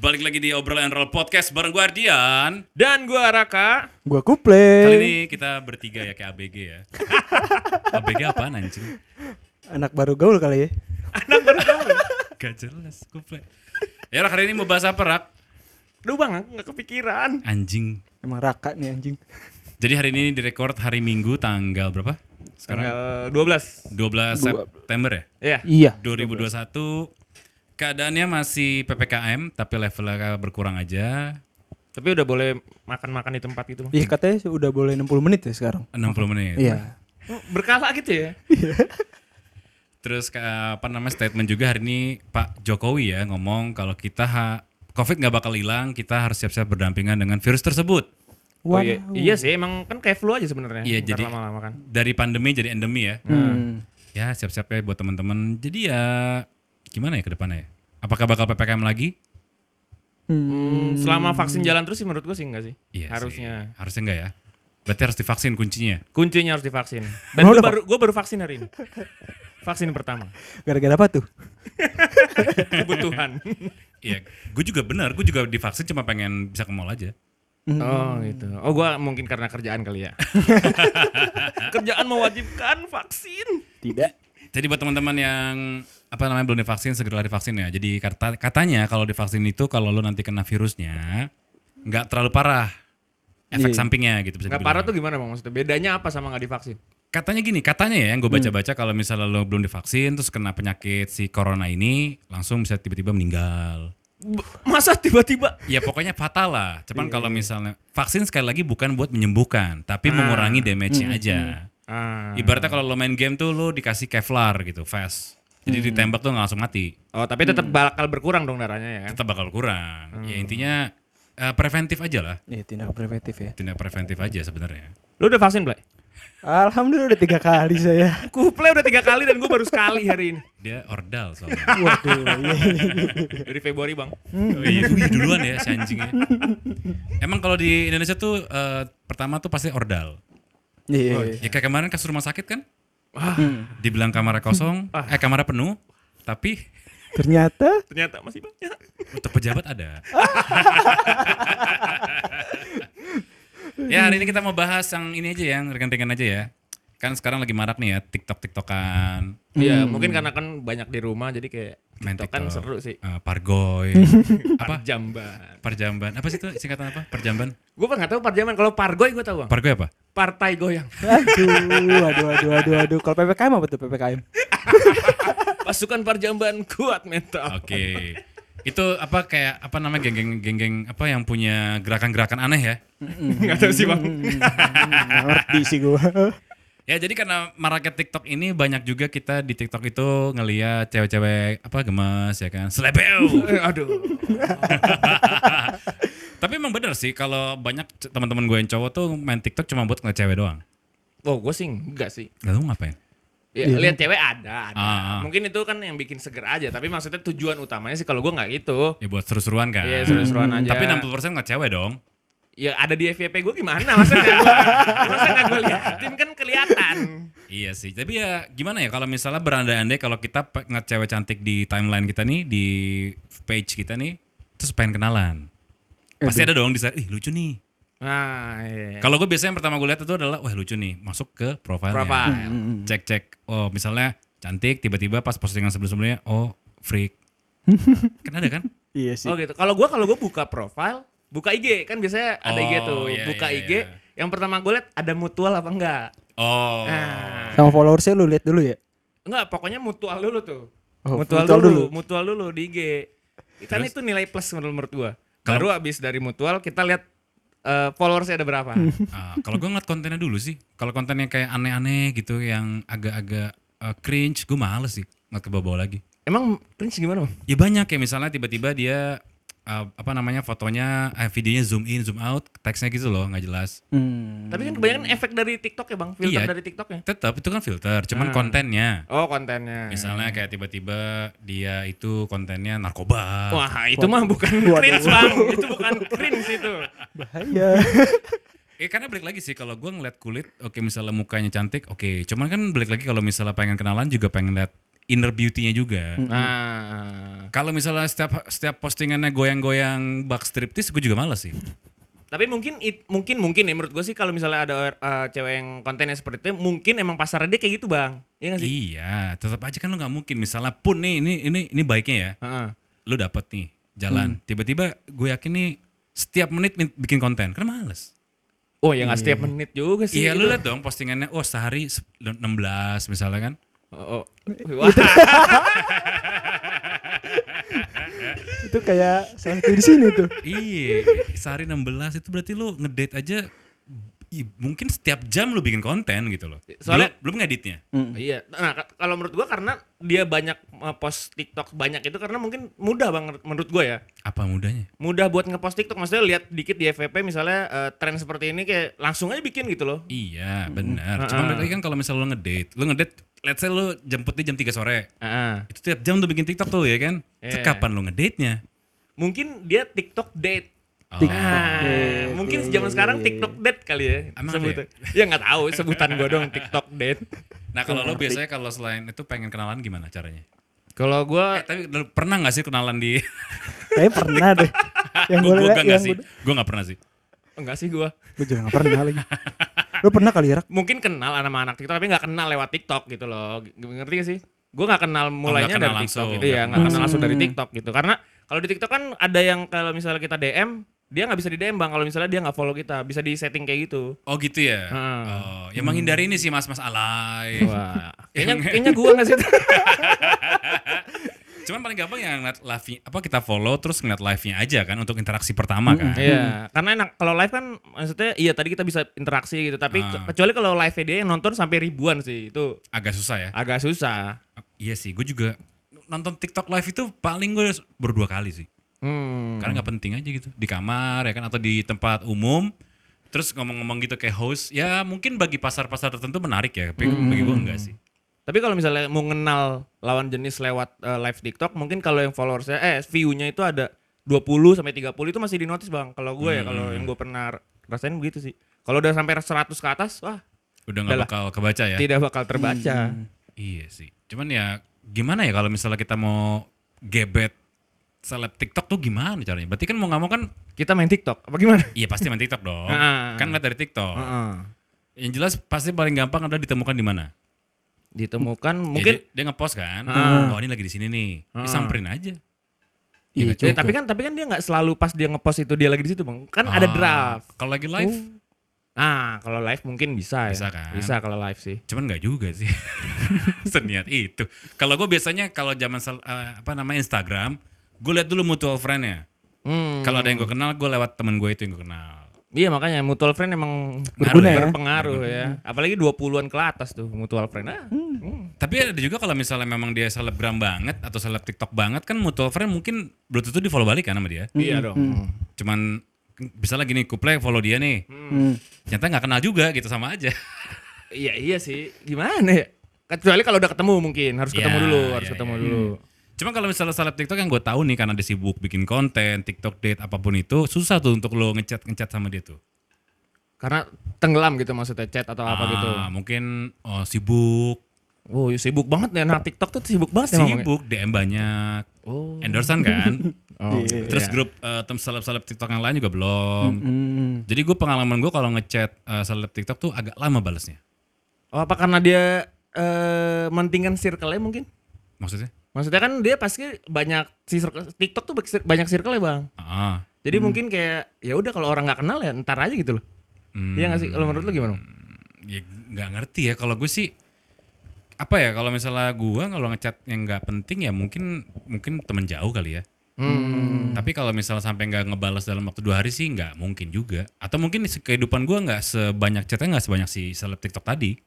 Balik lagi di obrolan roll podcast bareng gue Ardian. Dan gua Raka. Gua Kali kuple. ini kita bertiga ya kayak ABG ya. ABG apaan anjing? Anak baru gaul kali ya. Gak jelas, kuple. Ya Rak, hari ini mau bahas apa Rak? Duh bang, aku nggak kepikiran. Anjing. Emang raka nih anjing. Jadi hari ini direkord hari Minggu tanggal berapa? Sekarang Tanggal 12. 12 September ya? Iya. Iya. 2021. Keadaannya masih PPKM tapi levelnya berkurang aja. Tapi udah boleh makan-makan di tempat itu. Bang. Iya katanya udah boleh 60 menit ya sekarang. 60 menit. Iya. Oh, Berkala gitu ya. Terus ke- apa namanya statement juga hari ini Pak Jokowi ya ngomong kalau kita ha- COVID nggak bakal hilang, kita harus siap-siap berdampingan dengan virus tersebut. Oh, iya. iya sih, emang kan kayak flu aja sebenarnya. Iya, jadi- lama-lama kan. Dari pandemi jadi endemi ya. Hmm. Ya siap-siap ya buat teman-teman. Jadi ya gimana ya ke depannya ya? Apakah bakal PPKM lagi? Hmm, selama vaksin jalan terus sih menurut gua sih enggak sih. Iya Harusnya. Sih. Harusnya enggak ya? Berarti harus divaksin kuncinya. Kuncinya harus divaksin. Dan udah, baru gua baru vaksin hari ini. Vaksin pertama. Gara-gara apa tuh? Kebutuhan. Iya, gue juga benar. Gue juga divaksin cuma pengen bisa ke mall aja. Oh gitu. Oh gua mungkin karena kerjaan kali ya. kerjaan mewajibkan vaksin. Tidak. Jadi buat teman-teman yang apa namanya belum divaksin segera divaksin ya. Jadi kata, katanya kalau divaksin itu kalau lu nanti kena virusnya nggak terlalu parah efek Iya. sampingnya gitu bisa Nggak parah tuh gimana bang maksudnya? Bedanya apa sama nggak divaksin? Katanya gini, katanya ya yang gue baca-baca kalau misalnya lu belum divaksin terus kena penyakit si corona ini langsung bisa tiba-tiba meninggal. Masa tiba-tiba? Ya pokoknya fatal lah. Cuman kalau misalnya vaksin sekali lagi bukan buat menyembuhkan, tapi mengurangi damage-nya aja. Ah. Ibaratnya kalau lo main game tuh lo dikasih Kevlar gitu, fast. Jadi ditembak tuh nggak langsung mati. Oh tapi tetap bakal berkurang dong darahnya ya? Tetap bakal kurang. Ya intinya eh, preventif aja lah. Iya tindak preventif ya. Tindak preventif aja sebenarnya. Lu udah vaksin Blay? Alhamdulillah udah tiga kali saya. Kuple udah tiga kali dan gue baru sekali hari ini. Dia ordal soalnya. Waduh. Iya, iya. Dari Februari bang. Oh iya, duluan ya si anjingnya. Emang kalau di Indonesia tuh eh, pertama tuh pasti ordal. Iya, iya. Ya kayak kemarin kasus rumah sakit kan, Wah dibilang kamarnya kosong, eh kamarnya penuh, tapi Ternyata ternyata masih banyak. untuk pejabat ada. ya hari ini kita mau bahas yang ini aja ya, yang ringan-ringan aja ya. Kan sekarang lagi marak nih ya, TikTok-TikTokan, Iya mungkin karena kan banyak di rumah jadi kayak main TikTok kan TikTok, seru sih. eh, pargoy, apa? Jamban. Perjamban, apa sih itu singkatan apa? Perjamban? Gue nggak tahu parjaman. Kalau pargoy gue tahu bang. Pargoy apa? Partai goyang. aduh, aduh, aduh, aduh, aduh. Kalau PPKM apa tuh PPKM? Pasukan parjamban kuat mental. Oke. Itu apa kayak apa namanya geng-geng geng-geng apa yang punya gerakan-gerakan aneh ya? Nggak tahu sih bang. Hmm, ngerti sih gua. Ya jadi karena maraknya TikTok ini banyak juga kita di TikTok itu ngeliat cewek-cewek apa gemes ya kan, selebeu. Eh, Aduh. Tapi emang bener sih kalau banyak teman-teman gue yang cowok tuh main TikTok cuma buat ngeliat cewek doang. Oh gue sih enggak sih. Gak tau ngapain. Ya, Iya. lihat cewek ada, ada. Ah, ah. Mungkin itu kan yang bikin seger aja. Tapi maksudnya tujuan utamanya sih kalau gue nggak gitu. Ya buat seru-seruan kan. Iya seru-seruan aja. Tapi 60% ngeliat cewek dong. Ya ada di FYP gue gimana? Masa nggak gue, masa gue liatin kan kelihatan. Iya sih. Tapi ya gimana ya kalau misalnya berandai-andai kalau kita ngeliat cewek cantik di timeline kita nih, di page kita nih, terus pengen kenalan. Pasti ada dong di ih lucu nih. Nah, iya. Kalau gue biasanya yang pertama gue lihat itu adalah wah lucu nih, masuk ke profilnya. Profile. Cek cek. Oh misalnya cantik, tiba-tiba pas postingan sebelum-sebelumnya, oh freak. kan ada kan? Iya sih. Oh gitu. Kalau gue kalau gue buka profile, buka IG kan biasanya ada IG Oh, tuh. iya, buka iya, IG. iya. Yang pertama gue liat ada mutual apa enggak. Oh. Nah, Sama followersnya lu lihat dulu ya. enggak pokoknya mutual dulu tuh. Oh, mutual, mutual dulu, dulu. mutual dulu di IG. Kan itu nilai plus menurut menurut gua. Kalau- Baru abis dari mutual kita lihat eh, followersnya ada berapa. Ah, kalau gue ngeliat kontennya dulu sih. Kalau kontennya kayak aneh-aneh gitu, yang agak-agak eh, cringe, gue males sih ngeliat ke bawah lagi. Emang cringe gimana bang? Ya banyak kayak misalnya tiba-tiba dia eh, apa namanya fotonya, eh, videonya zoom in, zoom out, teksnya gitu loh, nggak jelas. Hmm. Tapi kan kebanyakan efek dari TikTok ya bang, filter Iya. dari TikToknya. Tetap itu kan filter, cuman Hmm. kontennya. Oh kontennya. Misalnya kayak tiba-tiba dia itu kontennya narkoba. Wah itu mah bukan Waduh. cringe bang, itu bukan cringe itu. bahaya. Eh karena balik lagi sih kalau gue ngeliat kulit, oke misalnya mukanya cantik, oke. Cuman kan balik lagi kalau misalnya pengen kenalan juga pengen lihat inner beauty-nya juga. Nah, Kalau misalnya setiap setiap postingannya goyang-goyang bak striptis, gue juga males sih. tapi mungkin it- mungkin mungkin ya menurut gue sih kalau misalnya ada eh, cewek yang kontennya seperti itu, mungkin emang pasarnya dia kayak gitu bang. Iya nggak sih? Iya, tetap aja kan lu nggak mungkin. Misalnya pun nih, ini ini ini baiknya ya. Heeh. Lu dapet nih jalan, tiba-tiba gue yakin nih setiap menit bikin konten, kan males. Oh ya nggak setiap menit juga sih. Iya, lu liat dong postingannya, oh sehari se- 16 misalnya kan. Oh, oh. Wah, Itu kayak satu di sini tuh. iya, sehari 16 itu berarti lu ngedate aja i- mungkin setiap jam lu bikin konten gitu loh. Soalnya- belum, belum ngeditnya. iya. Nah ka- kalau menurut gua karena dia banyak eh, post TikTok banyak itu karena mungkin mudah banget menurut gua ya. Apa mudahnya? Mudah buat ngepost TikTok maksudnya lihat dikit di FVP misalnya eh, tren seperti ini kayak langsung aja bikin gitu loh. Iya, benar. Cuma balik lagi kan kalau misalnya lu ngedate, lu ngedate let's say lu jemput dia jam 3 sore. Heeh. Itu tiap jam tuh bikin TikTok tuh ya kan? Itu Iya. kapan lu ngedate-nya? Mungkin dia TikTok date. Oh. Nah, mungkin zaman sekarang TikTok date kali ya. Emang sebutan. Ya nggak tahu sebutan gua dong TikTok date. Nah kalau lo biasanya kalau selain itu pengen kenalan gimana caranya? Kalau gua Eh, tapi lu pernah gak sih kenalan di? Kayaknya pernah deh. Yang gue gue gak yang sih. gue Gue gak pernah sih. enggak sih gua. gue juga gak pernah lagi. Lu pernah kali ya, Rak? Mungkin kenal sama anak TikTok tapi nggak kenal lewat TikTok gitu loh. G- Ngerti gak sih? Gua nggak kenal mulainya kenal dari langsung. TikTok gitu ya, nggak Hmm. kenal langsung dari TikTok gitu. Karena kalau di TikTok kan ada yang kalau misalnya kita DM, dia nggak bisa di DM bang. Kalau misalnya dia nggak follow kita, bisa di setting kayak gitu. Oh gitu ya? Hmm. Oh, ya menghindari ini sih mas-mas alay. Wah, kayaknya kayaknya gua nggak sih. Cuman paling gampang yang ngeliat live apa kita follow terus ngeliat live-nya aja kan untuk interaksi pertama kan. Iya, karena enak kalau live kan maksudnya iya tadi kita bisa interaksi gitu, tapi ke- kecuali kalau live dia yang nonton sampai ribuan sih itu Agak susah ya. agak susah. Iya sih, gue juga nonton TikTok live itu paling gue berdua kali sih. Hmm. Karena nggak penting aja gitu di kamar ya kan atau di tempat umum. Terus ngomong-ngomong gitu kayak host, ya mungkin bagi pasar-pasar tertentu menarik ya, tapi bagi gue enggak sih. Tapi kalau misalnya mau kenal lawan jenis lewat eh, live TikTok, mungkin kalau yang followersnya eh view-nya itu ada 20 sampai 30 itu masih di notice Bang. Kalau gue ya kalau yang gue pernah rasain begitu sih. Kalau udah sampai 100 ke atas, wah, Udah nggak bakal kebaca ya. tidak bakal terbaca. Iya sih. Cuman ya gimana ya kalau misalnya kita mau gebet seleb TikTok tuh gimana caranya? Berarti kan mau nggak mau kan Kita main TikTok apa gimana? iya pasti main TikTok dong. Ah. kan lihat dari TikTok. Heeh. Yang jelas pasti paling gampang adalah ditemukan di mana? Ditemukan Ya, mungkin dia, dia ngepost kan. Ah. Oh ini lagi di sini nih. Ya, Ah. samperin aja. Iya, juga. tapi kan tapi kan dia nggak selalu pas dia ngepost itu dia lagi di situ bang. Kan ada Ah, draft. Kalau lagi live, Ah kalau live mungkin bisa, Bisa ya. kan? Bisa kalau live sih. cuman nggak juga sih. Seniat itu. Kalau gue biasanya kalau zaman eh, apa namanya Instagram, gue lihat dulu mutual friend-nya. Hmm. Kalau ada yang gue kenal, gue lewat temen gue itu yang gue kenal. Iya makanya mutual friend emang Berguna ya? berpengaruh ya. Apalagi 20-an ke atas tuh mutual friend. Ah. hmm. Tapi ada juga kalau misalnya memang dia selebgram banget atau seleb TikTok banget kan mutual friend mungkin belum tentu di follow balik kan sama dia. Iya dong. Cuman misalnya gini, kuple follow dia nih. Hmm. Ternyata nggak kenal juga gitu sama aja. Iya iya sih. Gimana ya? Kecuali kalau udah ketemu mungkin harus ketemu Ya, dulu, harus ya, ketemu ya. dulu. Cuma kalau misalnya seleb TikTok yang gue tahu nih karena dia sibuk bikin konten, TikTok date apa pun itu susah tuh untuk lo ngechat ngechat sama dia tuh. Karena tenggelam gitu maksudnya chat atau apa gitu. Ah, Mungkin oh, sibuk, Oh, iya, sibuk banget ya. Nah, TikTok tuh sibuk banget emang. ya? sibuk DM banyak, Oh. endorsean kan. Oh, Iya. Terus iya. grup eh, tem seleb-seleb TikTok yang lain juga belum. Hmm. Jadi gue pengalaman gue kalau ngechat eh, seleb TikTok tuh agak lama balesnya. Oh, apa karena dia eh mentingkan circle-nya mungkin? Maksudnya? Maksudnya kan dia pasti banyak si circle- TikTok tuh banyak circle ya, Bang. Ah, Jadi mungkin kayak ya udah kalau orang nggak kenal ya ntar aja gitu loh. hmm, Iya nggak sih? Kalau menurut lu gimana? ya nggak ngerti ya kalau gue sih apa ya kalau misalnya gue kalau ngechat yang nggak penting ya mungkin mungkin temen jauh kali ya Hmm. tapi kalau misalnya sampai nggak ngebalas dalam waktu dua hari sih nggak mungkin juga atau mungkin kehidupan gue nggak sebanyak chatnya nggak sebanyak si seleb TikTok tadi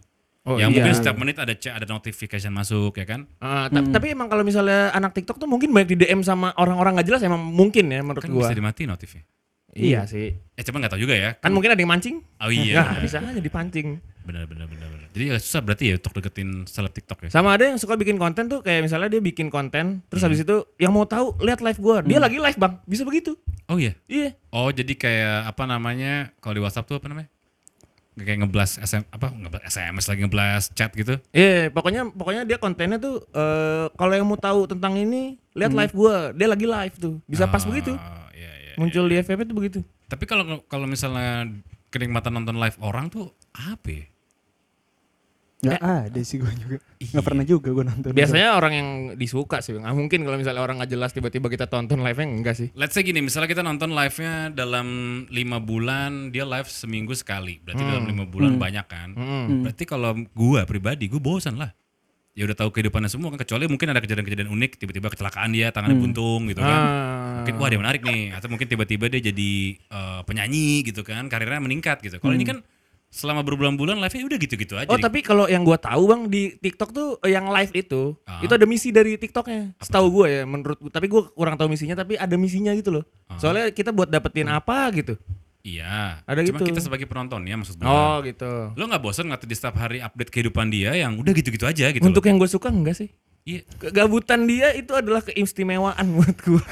Oh, yang iya. mungkin setiap menit ada chat ada notification masuk ya kan Ah, ta- Tapi emang kalau misalnya anak TikTok tuh mungkin banyak di DM sama orang-orang nggak jelas emang mungkin ya menurut kan gua. bisa dimati notifnya Iya sih. eh cuman nggak tahu juga ya Kan mungkin ada yang mancing. oh iya Nah, bisa aja dipancing. benar benar benar benar jadi ya susah berarti ya untuk deketin seleb TikTok ya Sama ada yang suka bikin konten tuh kayak misalnya dia bikin konten terus habis itu yang mau tahu lihat live gua. Dia lagi live, Bang. Bisa begitu. oh iya Iya. oh jadi kayak apa namanya kalau di WhatsApp tuh apa namanya kayak ngeblas SM apa ngeblas SMS lagi ngeblas chat gitu. Iya, pokoknya pokoknya dia kontennya tuh eh kalau yang mau tahu tentang ini lihat live gua. Dia lagi live tuh. Bisa pas Oh, begitu. iya, iya. Muncul di FVP tuh begitu. Tapi kalau kalau misalnya kenikmatan nonton live orang tuh apa? ya? Nggak ada sih gue juga. Nggak pernah juga gue nonton. Biasanya orang yang disuka sih. Nggak mungkin kalau misalnya orang nggak jelas tiba-tiba kita tonton live-nya enggak sih. Let's say gini, misalnya kita nonton live-nya dalam lima bulan, dia live seminggu sekali. Berarti dalam lima bulan banyak kan? Hmm. Berarti kalau gua pribadi, gua bosan lah. Ya udah tahu kehidupannya semua kan kecuali mungkin ada kejadian-kejadian unik tiba-tiba kecelakaan dia tangannya buntung gitu kan. Ah. Mungkin wah dia menarik nih atau mungkin tiba-tiba dia jadi eh, penyanyi gitu kan, karirnya meningkat gitu. Kalau ini kan selama berbulan-bulan live-nya udah gitu-gitu aja. Oh nih. tapi kalau yang gua tahu bang di TikTok tuh eh, yang live itu Ah. itu ada misi dari TikToknya. Setahu gua ya menurut gua. Tapi gua kurang tahu misinya tapi ada misinya gitu loh. Soalnya kita buat dapetin apa gitu. Iya. Ada Cuma gitu. kita sebagai penonton ya maksud gua. Oh gitu. Lo nggak bosan ngeliat di setiap hari update kehidupan dia yang udah gitu-gitu aja gitu Untuk loh. yang gue suka enggak sih? Iya. Kegabutan dia itu adalah keistimewaan buat gua.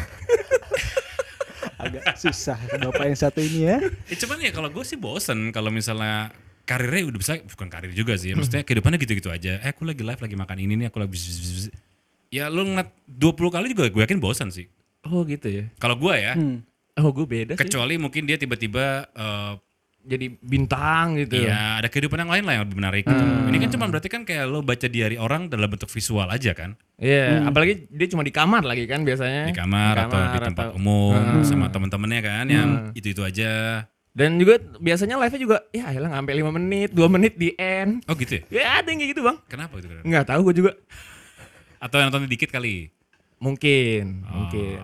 Agak susah bapak yang satu ini ya. Eh, cuman ya kalau gue sih bosen kalau misalnya karirnya udah bisa bukan karir juga sih maksudnya kehidupannya gitu-gitu aja eh aku lagi live lagi makan ini nih aku lagi bzz, bzz, bzz. ya lu ngeliat 20 kali juga gue yakin bosan sih Oh gitu ya. kalau gue ya Hmm. Oh gue beda sih. kecuali mungkin dia tiba-tiba eh, Jadi bintang gitu. ya ada kehidupan yang lain lah yang lebih menarik gitu. ini kan cuma berarti kan kayak lo baca diary orang dalam bentuk visual aja kan Iya, apalagi dia cuma di kamar lagi kan biasanya. di kamar, atau di tempat umum sama temen-temennya kan yang itu-itu aja Dan juga biasanya live-nya juga ya elah nggak sampai 5 menit, 2 menit di end. oh gitu ya Ya ada yang kayak gitu, Bang. kenapa itu Nggak tahu gue juga. atau yang nonton dikit kali Mungkin, mungkin.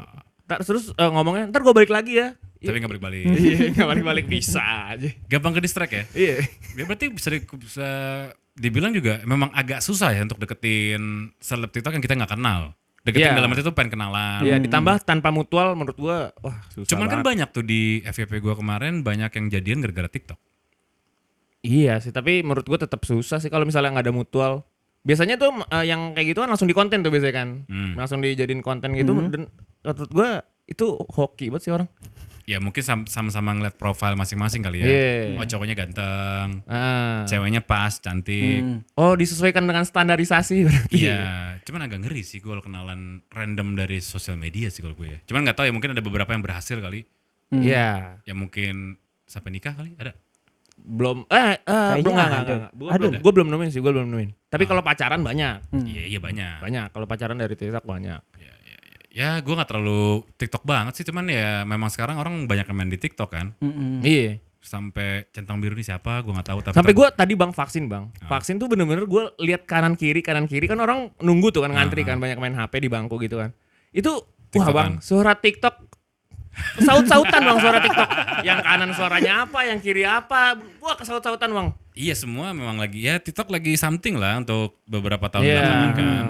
Ntar terus eh, ngomongnya, ntar gue balik lagi ya. Tapi nggak balik-balik Iya, nggak balik-balik bisa aja. gampang ke distract ya Iya. Ya berarti bisa, di- bisa dibilang juga memang agak susah ya untuk deketin seleb TikTok yang kita nggak kenal. Deketin Iya. dalam arti itu pengen kenalan. Iya, ditambah tanpa mutual menurut gua wah susah Cuman kan banget. banyak tuh di FYP gua kemarin banyak yang jadian gara-gara TikTok. Iya sih, tapi menurut gua tetap susah sih kalau misalnya nggak ada mutual. Biasanya tuh eh, yang kayak gitu kan langsung di konten tuh biasanya kan. Hmm. Langsung dijadiin konten gitu dan menurut gua itu hoki banget sih orang. Ya mungkin sam- sama-sama ngeliat profil masing-masing kali ya. Iya. Oh cowoknya ganteng, Ah. ceweknya pas, cantik. Hmm. Oh, disesuaikan dengan standarisasi berarti. Iya, cuman agak ngeri sih gue kalau kenalan random dari sosial media sih kalau gue ya. Cuman nggak tahu ya mungkin ada beberapa yang berhasil kali. Iya. Ya mungkin sampai nikah kali ada. Belum eh, eh Kayaknya belum enggak, ada. enggak, enggak. Gua Ada. belum, nemuin sih, gua belum nemuin. Tapi kalau pacaran banyak. Iya iya banyak. Banyak. Kalau pacaran dari TikTok banyak. Ya gue nggak terlalu TikTok banget sih, cuman ya memang sekarang orang banyak yang main di TikTok kan. Mm-mm. Iya. Sampai centang biru ini siapa, gue nggak tahu. Tapi Sampai gua tadi Bang vaksin, Bang. Ah. Vaksin tuh bener-bener gua lihat kanan kiri kanan kiri kan orang nunggu tuh kan ngantri Ah. kan banyak main HP di bangku gitu kan. Itu wah TikTokan. Bang, suara TikTok saut-sautan Bang suara TikTok. Yang kanan suaranya apa, yang kiri apa. Wah, kesaut-sautan Bang. Iya semua memang lagi ya TikTok lagi something lah untuk beberapa tahun Iya. belakangan kan.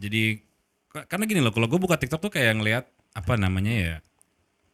Jadi ka- karena gini loh, kalau gue buka TikTok tuh kayak ngelihat apa namanya ya,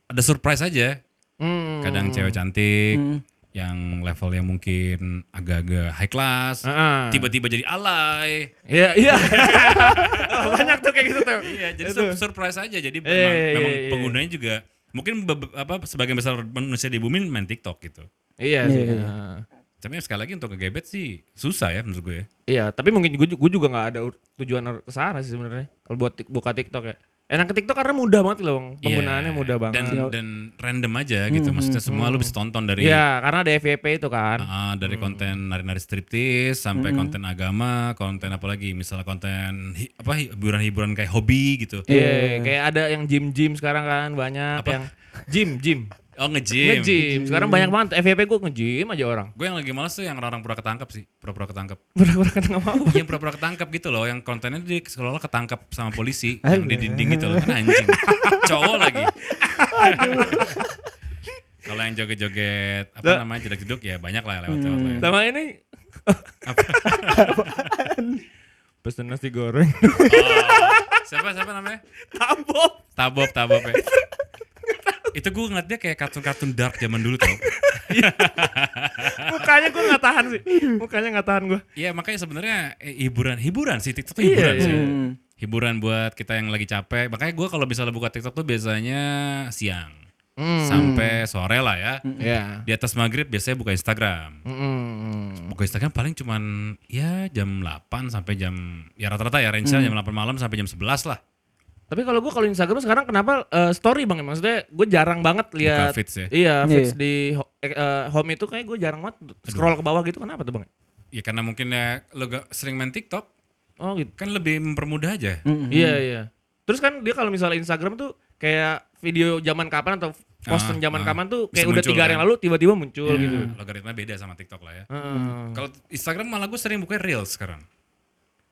ada surprise aja. Hmm. Kadang cewek cantik, Hmm. yang levelnya mungkin agak-agak high class, Heeh. tiba-tiba jadi alay. Iya, iya. banyak tuh kayak gitu tuh. Iya, jadi sur- surprise aja. Jadi Iya, memang, iya, memang iya. penggunanya juga mungkin be- apa sebagian besar manusia di bumi main TikTok gitu. Iya sih. Iya, iya. Heeh. Tapi sekali lagi untuk ngegebet sih susah ya menurut gue. Iya, tapi mungkin gue gue juga nggak ada tujuan ke sana sih sebenarnya. Kalau buat buka TikTok ya. Enak ke TikTok karena mudah banget loh, Bang. penggunaannya Iya, mudah banget. Dan dan random aja gitu. Maksudnya semua lu bisa tonton dari Iya, karena ada FYP itu kan. ah, dari konten nari-nari striptis sampai konten agama, konten apa lagi? Misalnya konten hi- apa hiburan-hiburan kayak hobi gitu. Iya, kayak ada yang gym-gym sekarang kan banyak Apa? yang gym, gym. Oh nge-gym. Nge-gym. Sekarang banyak banget FYP gue nge-gym aja orang. Gue yang lagi males tuh yang orang-orang pura ketangkap sih, pura-pura ketangkap. Pura-pura nggak mau. yang pura-pura ketangkap gitu loh, yang kontennya dia seolah-olah ketangkap sama polisi, yang di dinding gitu loh, kan anjing. Cowok lagi. Kalau yang joget-joget, apa Lah. namanya, jeduk-jeduk ya banyak lah lewat-lewat ya. Sama ini Pesen nasi goreng. Siapa, siapa namanya? Tabok. Tabob, Tabob ya. Itu gue ngeliat dia kayak kartun-kartun dark zaman dulu tau. Mukanya gue nggak tahan sih. Mukanya nggak tahan gue. Iya makanya sebenarnya eh, hiburan, hiburan sih TikTok tuh Iya, hiburan iya. sih. Hmm. Hiburan buat kita yang lagi capek. Makanya gue kalau misalnya buka TikTok tuh biasanya siang. Hmm. sampai sore lah ya. Ya. Di atas maghrib biasanya buka Instagram. Mm-mm. Buka Instagram paling cuman ya jam 8 sampai jam ya rata-rata ya range jam 8 malam sampai jam 11 lah. Tapi kalau gue kalau Instagram sekarang kenapa eh, story bang? Maksudnya gue jarang banget lihat. ya? Iya Iya. di ho- eh, eh, home itu kayak gue jarang banget scroll ke bawah gitu. Kenapa tuh bang? Ya karena mungkin ya lo gak sering main TikTok Oh gitu. kan lebih mempermudah aja. Mm-mm. Iya iya. Terus kan dia kalau misalnya Instagram tuh kayak video zaman kapan atau posting Ah, zaman ah. kapan tuh kayak udah tiga hari kan? yang lalu tiba-tiba muncul Ya, gitu. Logaritma beda sama TikTok lah ya. Heeh. Kalau Instagram malah gue sering buka reels sekarang.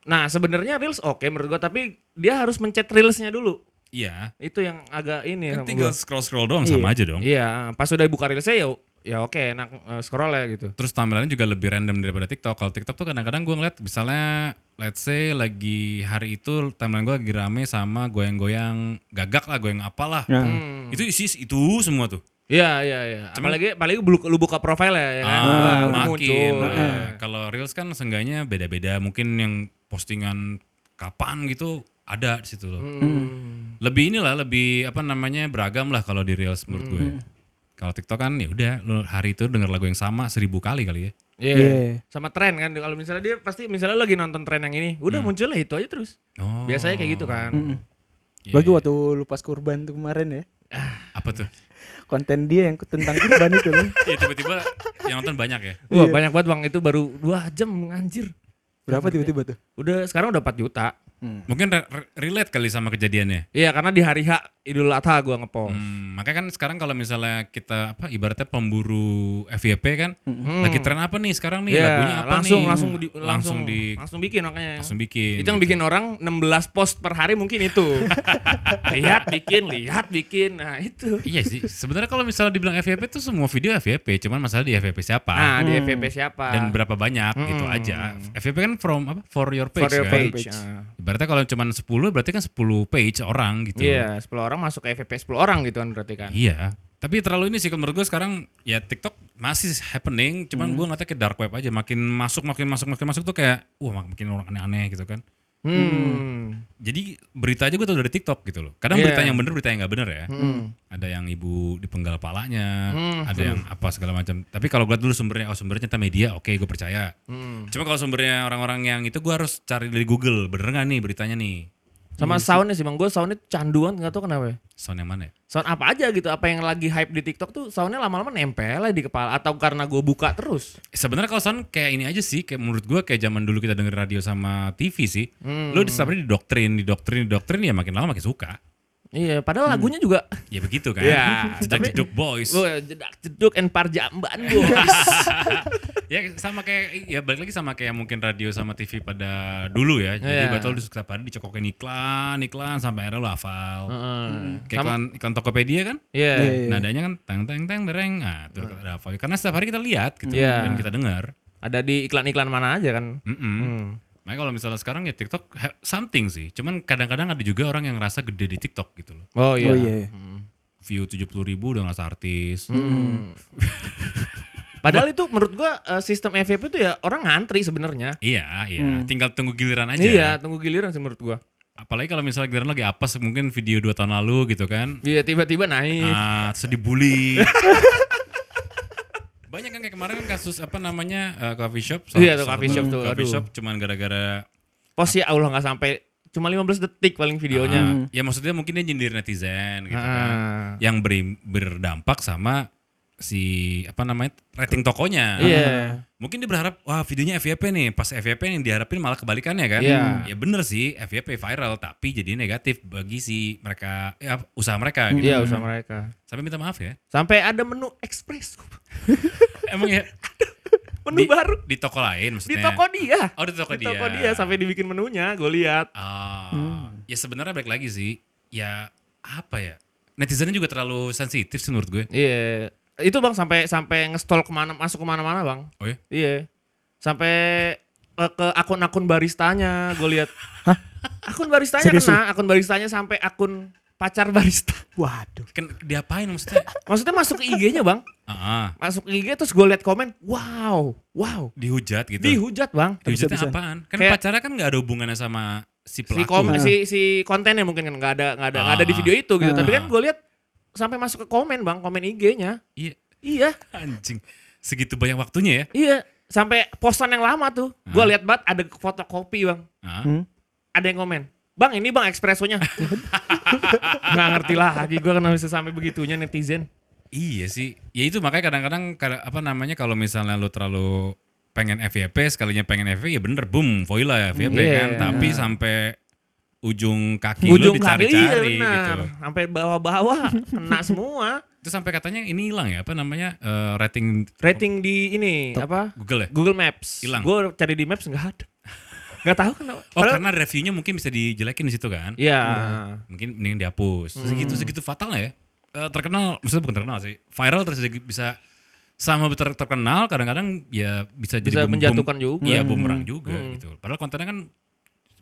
Nah sebenarnya reels oke menurut gua tapi dia harus mencet reelsnya dulu. Iya. Itu yang agak ini Kan tinggal gua. scroll-scroll doang sama aja dong. Iya, pas udah buka reelsnya ya ya oke enak eh, scroll ya gitu. Terus tampilannya juga lebih random daripada TikTok. Kalau TikTok tuh kadang-kadang gue ngeliat misalnya let's say lagi hari itu timeline gue lagi rame sama goyang-goyang gagak lah, goyang apalah. Nah, Hmm. Itu isi itu semua tuh. Iya iya iya. Apalagi apalagi lu, lu buka profile ya, ya kan. Ah, udah makin. Nah, Kalau reels kan seenggaknya beda-beda. Mungkin yang postingan kapan gitu ada di situ loh. Hmm. Lebih inilah lebih apa namanya beragam lah kalau di reels menurut gue. Kalau TikTok kan ya udah lu hari itu denger lagu yang sama seribu kali kali ya. Iya. Iya. Sama tren kan kalau misalnya dia pasti misalnya lagi nonton tren yang ini, udah muncul lah itu aja terus. Oh. Biasanya kayak gitu kan. Mm-mm. Iya, Bagi iya. waktu lu pas kurban tuh kemarin ya. apa tuh? Konten dia yang tentang kurban itu loh. Iya tiba-tiba yang nonton banyak ya. Wah, Iya. banyak banget Bang itu baru 2 jam anjir. Berapa tiba-tiba tuh? Udah sekarang udah 4 juta. Mungkin re- re- relate kali sama kejadiannya. Iya, karena di hari H Idul Adha gua ngepost. Hmm, makanya kan sekarang kalau misalnya kita apa ibaratnya pemburu FYP kan, Hmm. lagi tren apa nih sekarang nih Iya, lagunya apa langsung, nih? langsung di, langsung langsung di langsung bikin makanya. langsung bikin. Itu yang bikin orang 16 post per hari mungkin itu. lihat bikin, lihat bikin. Nah, itu. Iya sih. Sebenarnya kalau misalnya dibilang FYP itu semua video FYP, cuman masalah di FYP siapa Nah, di FVP siapa? dan berapa banyak gitu Hmm. aja. FYP kan from apa? For your page for your kan. page. Page. Ibaratnya kalau cuman 10 berarti kan 10 page orang gitu. Iya, 10 orang masuk ke FVP 10 orang gitu kan berarti kan. Iya. Tapi terlalu ini sih menurut gue sekarang ya TikTok masih happening, cuman Hmm. gue ngeliatnya ke dark web aja makin masuk makin masuk makin masuk tuh kayak wah makin orang aneh-aneh gitu kan. Hmm. Jadi berita aja gue tau dari TikTok gitu loh. Kadang Iya. berita yang bener berita yang nggak bener ya. Hmm. Ada yang ibu dipenggal palanya, Hmm. ada yang apa segala macam. Tapi kalau gue dulu sumbernya oh sumbernya ternyata media, oke gue percaya. Hmm. Cuma kalau sumbernya orang-orang yang itu gue harus cari dari Google, bener nggak nih beritanya nih? Sama soundnya sih bang, gue soundnya canduan nggak tahu kenapa. ya. Sound yang mana ya? Sound apa aja gitu, apa yang lagi hype di TikTok tuh soundnya lama-lama nempel aja di kepala atau karena gue buka terus. Sebenarnya kalau sound kayak ini aja sih, kayak menurut gue kayak zaman dulu kita denger radio sama TV sih. Hmm. Lo hari didoktrin, didoktrin, didoktrin ya makin lama makin suka. Iya, padahal lagunya juga Ya begitu kan. Iya, Jedak jeduk boys. gue jedak jeduk and parjamban boys. ya sama kayak ya balik lagi sama kayak mungkin radio sama TV pada dulu ya. Jadi Iya. betul di setiap hari dicokokin iklan, iklan sampai akhirnya lo hafal. Heeh. Kayak iklan, iklan Tokopedia kan, Iya. Iya. nadanya kan teng teng teng dereng. Nah, itu udah hafal. Karena setiap hari kita lihat gitu Iya. dan kita dengar. Ada di iklan-iklan mana aja kan. Mm-mm. Hmm. Makanya kalau misalnya sekarang ya TikTok something sih. Cuman kadang-kadang ada juga orang yang ngerasa gede di TikTok gitu loh. Oh iya. Oh iya. View 70 ribu udah ngerasa artis. Hmm. Padahal itu menurut gua eh, sistem FVP itu ya orang ngantri sebenarnya. Iya, iya. Hmm. Tinggal tunggu giliran aja. Iya, tunggu giliran sih menurut gua. Apalagi kalau misalnya giliran lagi apa mungkin video dua tahun lalu gitu kan. Iya, tiba-tiba naik. Ah, terus dibully. Banyak kan kayak kemarin kan kasus apa namanya eh, coffee shop. Iya, tuh, coffee shop tuh, Coffee shop cuman gara-gara Post ya Allah nggak sampai cuma 15 detik paling videonya. ah, ya maksudnya mungkin dia nyindir netizen gitu kan. Ah. Yang beri- berdampak sama si apa namanya rating tokonya. Iya. Mungkin dia berharap wah videonya FYP nih, pas FYP yang diharapin malah kebalikannya kan. Iya. Ya bener sih FYP viral tapi jadi negatif bagi si mereka ya usaha mereka gitu. Iya, usaha mereka. Sampai minta maaf ya. Sampai ada menu ekspres. Emang ya Menu Di- baru di toko lain di maksudnya. toko dia. Oh di toko Di dia. toko dia sampai dibikin menunya, gue lihat. Ah, ya sebenarnya balik lagi sih. Ya apa ya? Netizennya juga terlalu sensitif sih menurut gue. Iya. Itu bang sampai sampai ngestol ke mana masuk ke mana-mana bang. Oh ya? Iya. Sampai eh, ke akun-akun baristanya gue lihat. Akun baristanya Serius kena, akun baristanya sampai akun pacar barista. Waduh. Kan diapain maksudnya? Maksudnya masuk ke IG-nya bang, Ah, masuk ke IG terus gue lihat komen, wow, wow, dihujat gitu. dihujat bang. Dihujatnya Habis-habisan. apaan? Kan Kayak- pacarnya kan nggak ada hubungannya sama si Si, pelaku. kom- si si kontennya mungkin kan nggak ada nggak ada nggak ada di Ah. video itu gitu. Ah. Tapi kan gue lihat sampai masuk ke komen bang, komen IG-nya. Iya, Iya, anjing. Segitu banyak waktunya ya. iya. Sampai postan yang lama tuh, gue lihat banget ada foto kopi bang. Hmm. Ada yang komen, bang ini bang espressonya. Nggak ngerti lah, lagi gue kenapa bisa sampai begitunya netizen. Iya sih. Ya itu makanya kadang-kadang kada- apa namanya kalau misalnya lu terlalu pengen FYP sekalinya pengen FYP ya bener boom foil lah FYP Iya. kan. Tapi sampai ujung kaki Ujung lu kaki iya dicari-cari benar. gitu. Sampai bawah-bawah kena semua. Itu sampai katanya ini hilang ya apa namanya eh, rating Rating di ini apa? Google ya. Google Maps. Hilang. Gue cari di Maps nggak ada. Nggak tahu kenapa. Oh Padahal- karena reviewnya mungkin bisa dijelekin di situ kan. Iya. Mungkin mending dihapus. Hmm. Segitu segitu fatal ya. Eh, terkenal maksudnya bukan terkenal sih. Viral terus bisa sama ter- terkenal kadang-kadang ya bisa Bisa jadi menjatuhkan juga. Iya, Hmm. bumerang juga Hmm. gitu. Padahal kontennya kan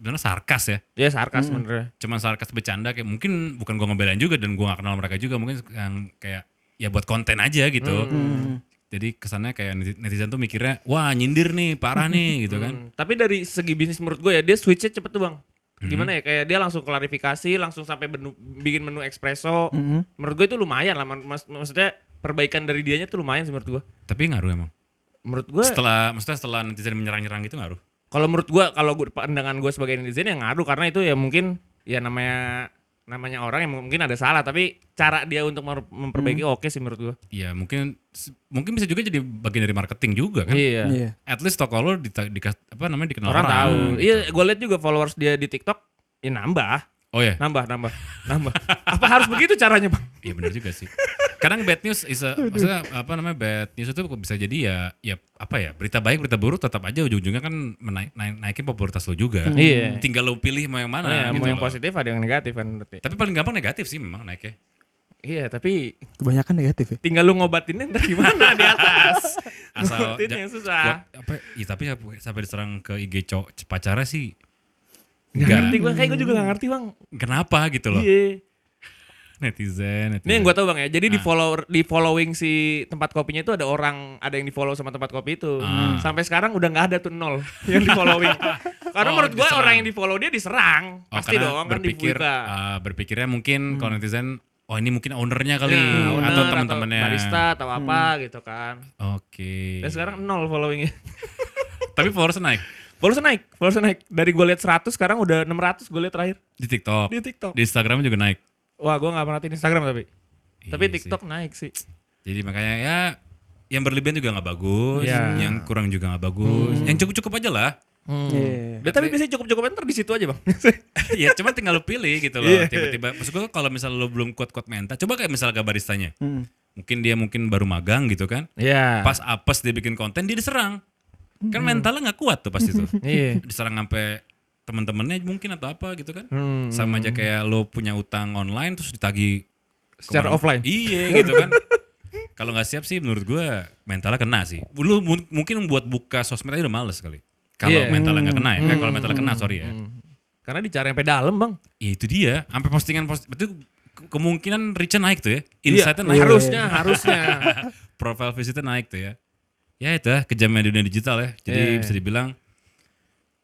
sebenarnya sarkas ya. Ya sarkas sebenarnya. Cuman sarkas bercanda kayak mungkin bukan gua ngebelain juga dan gua gak kenal mereka juga mungkin yang kayak ya buat konten aja gitu. Hmm. Jadi kesannya kayak neti- netizen tuh mikirnya wah nyindir nih, parah nih gitu kan. Hmm, Tapi dari segi bisnis menurut gue ya dia switchnya cepet tuh bang. Hmm. Gimana ya kayak dia langsung klarifikasi, langsung sampai menu- bikin menu espresso. Mm-mm. Menurut gue itu lumayan lah. Mas, maksudnya perbaikan dari dianya tuh lumayan sih menurut gue. Tapi ngaruh emang. Menurut gue, Setelah maksudnya setelah netizen menyerang-nyerang gitu ngaruh. Kalau menurut gue, kalau gue pandangan gue sebagai netizen yang ngaruh karena itu ya mungkin ya namanya namanya orang yang mungkin ada salah tapi cara dia untuk memperbaiki oke sih menurut gue. Ya mungkin mungkin bisa juga jadi bagian dari marketing juga kan. Iya. Iya. At least toko lo di, di, apa namanya dikenal Orang tahu. gitu. Iya, gue lihat juga followers dia di TikTok ya nambah, Oh ya, nambah, nambah, nambah. Apa harus begitu caranya, Bang? iya benar juga sih. Kadang bad news is a, maksudnya apa namanya bad news itu bisa jadi ya ya apa ya berita baik berita buruk tetap aja ujung-ujungnya kan menaik, naik, naikin popularitas lo juga. Iya. Tinggal lo pilih mau yang mana. Oh, ya, gitu mau yang loh. positif ada yang negatif kan berarti. Tapi paling gampang negatif sih memang naiknya. Iya, tapi Kebanyakan negatif ya. tinggal lu ngobatinnya ntar gimana di atas. Asal ja- susah. buat apa? Ya, tapi sampai diserang ke IG cowok pacarnya sih Gak Enggak. ngerti gue, kayak gue juga gak ngerti bang. Kenapa gitu loh. Iya. Netizen, netizen. Ini yang gue tau bang ya, jadi di Ah. follow di following si tempat kopinya itu ada orang, ada yang di follow sama tempat kopi itu. Ah. Sampai sekarang udah nggak ada tuh nol yang di following. Karena Oh, menurut gue orang yang di follow dia diserang, Oh, pasti dong kan berpikir ah, berpikirnya mungkin kalau netizen oh ini mungkin ownernya kali Ya, owner atau teman-temannya. barista atau apa gitu kan. Oke. Dan sekarang nol followingnya. Tapi followers naik Followers naik, followers naik. Dari gue lihat 100 sekarang udah 600 gue lihat terakhir di TikTok. di TikTok. Di Instagram juga naik. Wah, gue gak perhatiin Instagram tapi. tapi Iya sih. TikTok naik sih. Jadi makanya ya yang berlebihan juga nggak bagus, Iya. yang kurang juga nggak bagus. Yang cukup-cukup aja lah. Iya. Ya, tapi biasanya cukup-cukup ntar di situ aja bang. ya cuma tinggal lu pilih gitu loh. Iya. Tiba-tiba maksud gue kalau misalnya lu belum kuat-kuat mental, coba kayak misalnya baristanya. Hmm. Mungkin dia mungkin baru magang gitu kan. Iya. Pas apes dia bikin konten dia diserang. Kan mentalnya nggak kuat tuh pasti tuh. Iya. diserang sampai teman-temannya mungkin atau apa gitu kan. Hmm. Sama aja kayak lo punya utang online terus ditagih Secara kemana- offline. Iya gitu kan. Kalau nggak siap sih menurut gua mentalnya kena sih. Lu mu- mungkin buat buka sosmed aja udah males kali. Kalau Iya. mentalnya nggak kena ya. Eh, kalau mentalnya kena sorry ya. Karena dicari sampai dalam bang. Ya itu dia. Sampai postingan post itu ke- kemungkinan reach naik tuh ya. Iya, Insight-nya naik. harusnya, harusnya. Profile visitnya naik tuh ya. Ya itu ya kejamnya dunia digital ya. Jadi Iya. bisa dibilang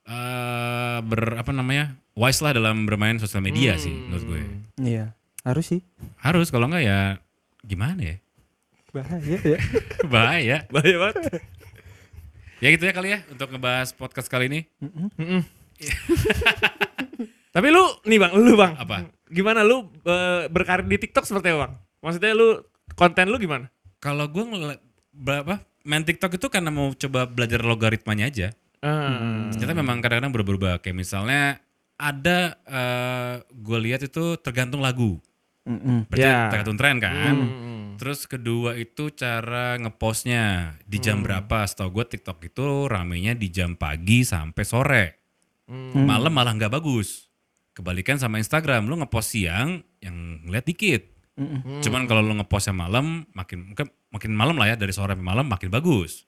eh ber apa namanya wise lah dalam bermain sosial media sih menurut gue. Iya. Harus sih. Harus kalau enggak ya gimana ya Bahaya ya. bahaya. Bahaya banget. Ya gitu ya kali ya untuk ngebahas podcast kali ini. Tapi lu, nih bang, lu bang. Apa? Gimana lu eh, berkarir di TikTok seperti apa bang? Maksudnya lu, konten lu gimana? Kalau gue berapa main TikTok itu karena mau coba belajar logaritmanya aja. Hmm. Ternyata memang kadang-kadang berubah-ubah. Kayak misalnya ada eh gue lihat itu tergantung lagu. Mm-mm. Berarti Ya. tergantung tren kan. Hmm. Terus kedua itu cara ngepostnya di jam berapa. Setahu gue TikTok itu ramenya di jam pagi sampai sore. Hmm. Malam malah nggak bagus. Kebalikan sama Instagram, lu ngepost siang yang ngeliat dikit. Mm-mm. Cuman kalau lu ngepostnya malam, makin mungkin makin malam lah ya dari sore sampai malam makin bagus.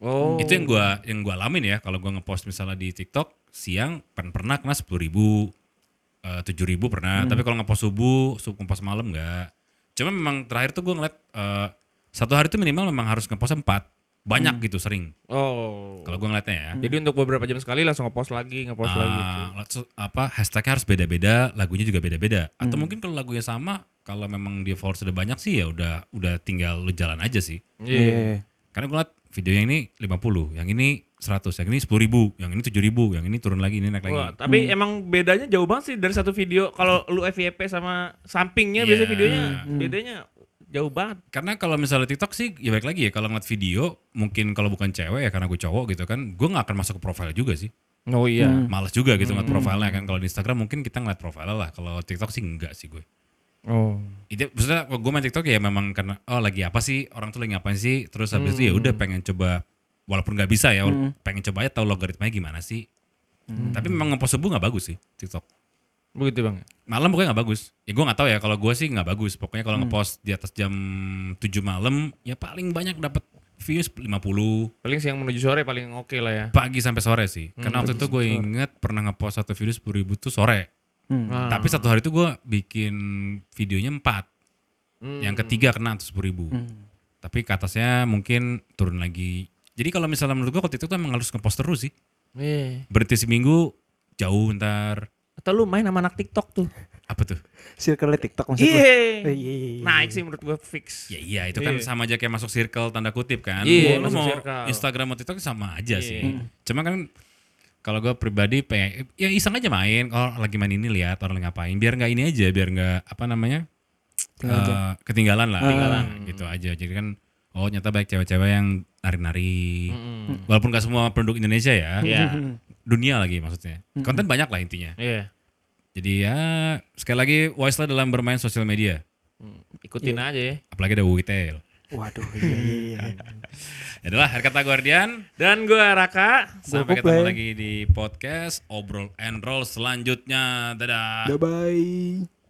Oh. Itu yang gua yang gua alamin ya kalau gua ngepost misalnya di TikTok siang pen- pernah kena sepuluh ribu, tujuh ribu pernah. Tapi kalau ngepost subuh, subuh ngepost malam enggak. Cuma memang terakhir tuh gua ngeliat eh, satu hari tuh minimal memang harus ngepost empat. banyak gitu sering. Oh. Kalau gue ngeliatnya ya. Jadi untuk beberapa jam sekali langsung ngepost lagi, ngepost lagi. gitu. Ah, langsung- apa hashtagnya harus beda-beda, lagunya juga beda-beda. Atau Hmm. mungkin kalau lagunya sama, kalau memang dia followers udah banyak sih ya udah udah tinggal lu jalan aja sih. Iya. Karena gue liat video yang ini 50, yang ini 100, yang ini 10 ribu, yang ini 7 ribu, yang ini turun lagi, ini naik lagi. Wah, tapi emang bedanya jauh banget sih dari satu video. Kalau lu FYP sama sampingnya Iya. biasanya videonya bedanya jauh banget. Karena kalau misalnya TikTok sih, ya baik lagi ya kalau ngeliat video, mungkin kalau bukan cewek ya karena gue cowok gitu kan, gue nggak akan masuk ke profile juga sih. Oh iya. Males juga gitu ngeliat profilnya kan. Kalau di Instagram mungkin kita ngeliat profile lah. Kalau TikTok sih enggak sih gue. Oh. Itu maksudnya kalau gue main TikTok ya memang karena oh lagi apa sih orang tuh lagi ngapain sih terus habis itu ya udah pengen coba walaupun nggak bisa ya pengen coba aja tahu logaritmanya gimana sih. Tapi memang ngepost subuh nggak bagus sih TikTok. Begitu bang. Malam pokoknya nggak bagus. Ya gue nggak tahu ya kalau gue sih nggak bagus. Pokoknya kalau ngepost di atas jam 7 malam ya paling banyak dapat views 50 Paling siang menuju sore paling oke lah ya. pagi sampai sore sih. Karena waktu itu gue inget pernah ngepost satu video 10 ribu tuh sore. Hmm. Ah. Tapi satu hari itu gue bikin videonya 4. Hmm. Yang ketiga kena tuh 10 ribu. Tapi ke atasnya mungkin turun lagi. Jadi kalau misalnya menurut gue kalau TikTok tuh emang harus ngepost terus sih. Iya. Berhenti seminggu, jauh ntar. Atau lu main sama anak TikTok tuh. Apa tuh? Circle TikTok maksud lu? Iya. Eh, iya, iya, iya. Naik sih menurut gua fix. Ya iya itu kan sama aja kayak masuk circle tanda kutip kan. Iya, Lu masuk mau circle. Instagram atau TikTok sama aja Iya. sih. Cuma kan kalau gue pribadi pengen ya iseng aja main. Kalau lagi main ini lihat orang lagi ngapain. Biar nggak ini aja, biar nggak apa namanya eh, ketinggalan lah. Ketinggalan gitu aja. Jadi kan oh nyata baik cewek-cewek yang nari-nari. Mm-mm. Walaupun gak semua penduduk Indonesia ya. Iya. Dunia lagi maksudnya. Konten banyak lah intinya. Iya. Jadi ya sekali lagi wise lah dalam bermain sosial media. Hmm, Ikutin aja ya. Apalagi ada Witel. Waduh, iya, iya, iya. Ya adalah Guardian. Dan gua Raka. Sampai Gua ketemu lagi di podcast Obrol and Roll selanjutnya. Dadah. Bye-bye.